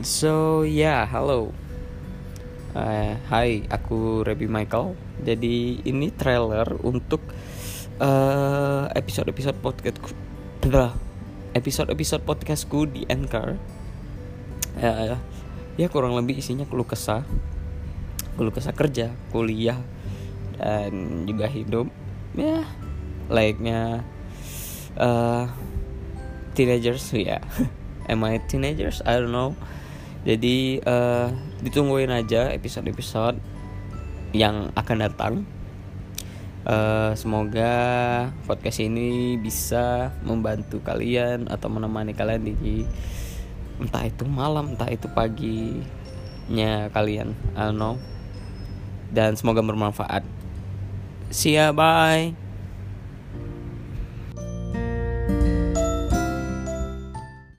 So ya, yeah, halo. Uh, hai, aku Rebi Michael. Jadi ini trailer untuk uh, episode-episode podcast episode-episode podcastku di Anchor. Uh, ya kurang lebih isinya keluh kesah, keluh kesah kerja, kuliah, dan juga hidup. Ya, layaknya uh, teenagers ya. Yeah. Am I teenagers? I don't know jadi uh, ditungguin aja episode-episode yang akan datang. Uh, semoga podcast ini bisa membantu kalian atau menemani kalian di entah itu malam entah itu paginya kalian. I don't know. Dan semoga bermanfaat. See ya bye